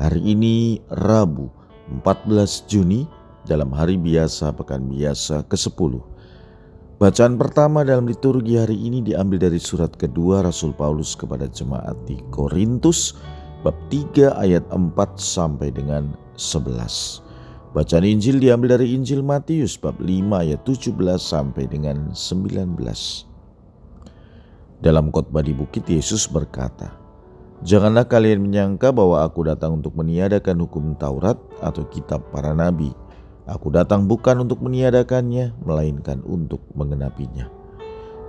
Hari ini Rabu 14 Juni dalam hari biasa pekan biasa ke-10. Bacaan pertama dalam liturgi hari ini diambil dari surat kedua Rasul Paulus kepada jemaat di Korintus bab 3 ayat 4 sampai dengan 11. Bacaan Injil diambil dari Injil Matius bab 5 ayat 17 sampai dengan 19. Dalam khotbah di bukit Yesus berkata, Janganlah kalian menyangka bahwa aku datang untuk meniadakan hukum Taurat atau kitab para nabi. Aku datang bukan untuk meniadakannya, melainkan untuk mengenapinya.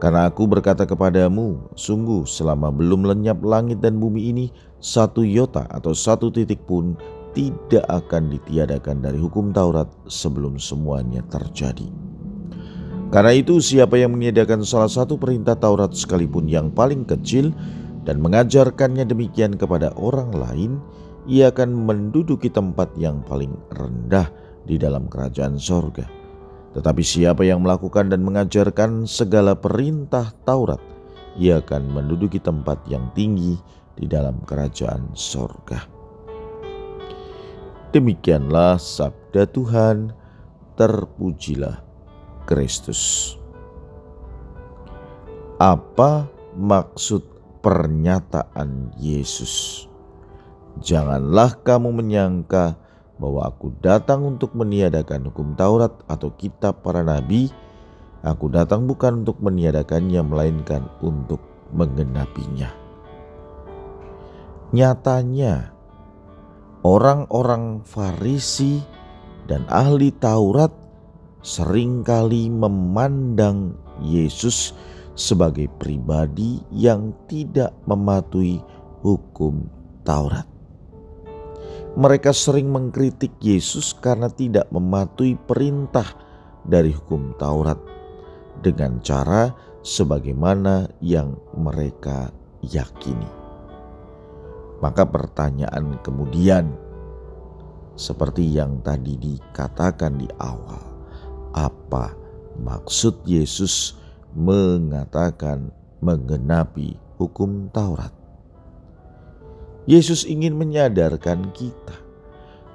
Karena aku berkata kepadamu, sungguh selama belum lenyap langit dan bumi ini, satu yota atau satu titik pun tidak akan ditiadakan dari hukum Taurat sebelum semuanya terjadi. Karena itu siapa yang meniadakan salah satu perintah Taurat sekalipun yang paling kecil, dan mengajarkannya demikian kepada orang lain, ia akan menduduki tempat yang paling rendah di dalam kerajaan sorga. Tetapi siapa yang melakukan dan mengajarkan segala perintah Taurat, ia akan menduduki tempat yang tinggi di dalam kerajaan sorga. Demikianlah sabda Tuhan, terpujilah Kristus. Apa maksud pernyataan Yesus. Janganlah kamu menyangka bahwa aku datang untuk meniadakan hukum Taurat atau kitab para nabi. Aku datang bukan untuk meniadakannya, melainkan untuk menggenapinya. Nyatanya, orang-orang Farisi dan ahli Taurat sering kali memandang Yesus sebagai pribadi yang tidak mematuhi hukum Taurat. Mereka sering mengkritik Yesus karena tidak mematuhi perintah dari hukum Taurat dengan cara sebagaimana yang mereka yakini. Maka pertanyaan kemudian seperti yang tadi dikatakan di awal, apa maksud Yesus mengatakan menggenapi hukum Taurat. Yesus ingin menyadarkan kita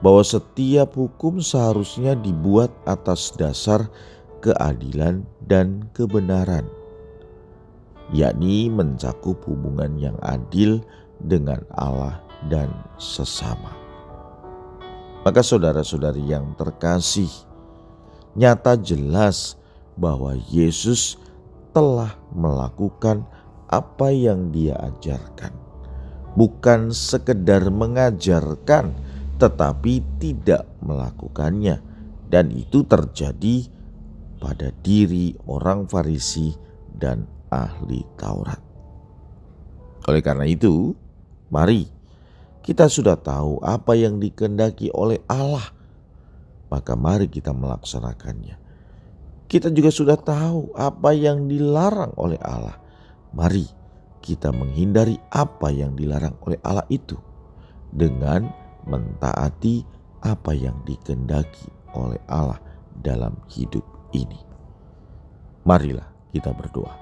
bahwa setiap hukum seharusnya dibuat atas dasar keadilan dan kebenaran, yakni mencakup hubungan yang adil dengan Allah dan sesama. Maka, saudara-saudari yang terkasih, nyata jelas bahwa Yesus telah melakukan apa yang dia ajarkan. Bukan sekedar mengajarkan, tetapi tidak melakukannya. Dan itu terjadi pada diri orang Farisi dan ahli Taurat. Oleh karena itu, mari kita sudah tahu apa yang dikendaki oleh Allah, maka mari kita melaksanakannya kita juga sudah tahu apa yang dilarang oleh Allah. Mari kita menghindari apa yang dilarang oleh Allah itu dengan mentaati apa yang dikendaki oleh Allah dalam hidup ini. Marilah kita berdoa.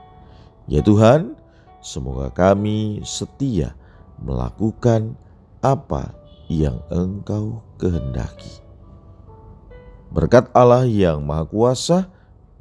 Ya Tuhan, semoga kami setia melakukan apa yang Engkau kehendaki. Berkat Allah yang Maha Kuasa,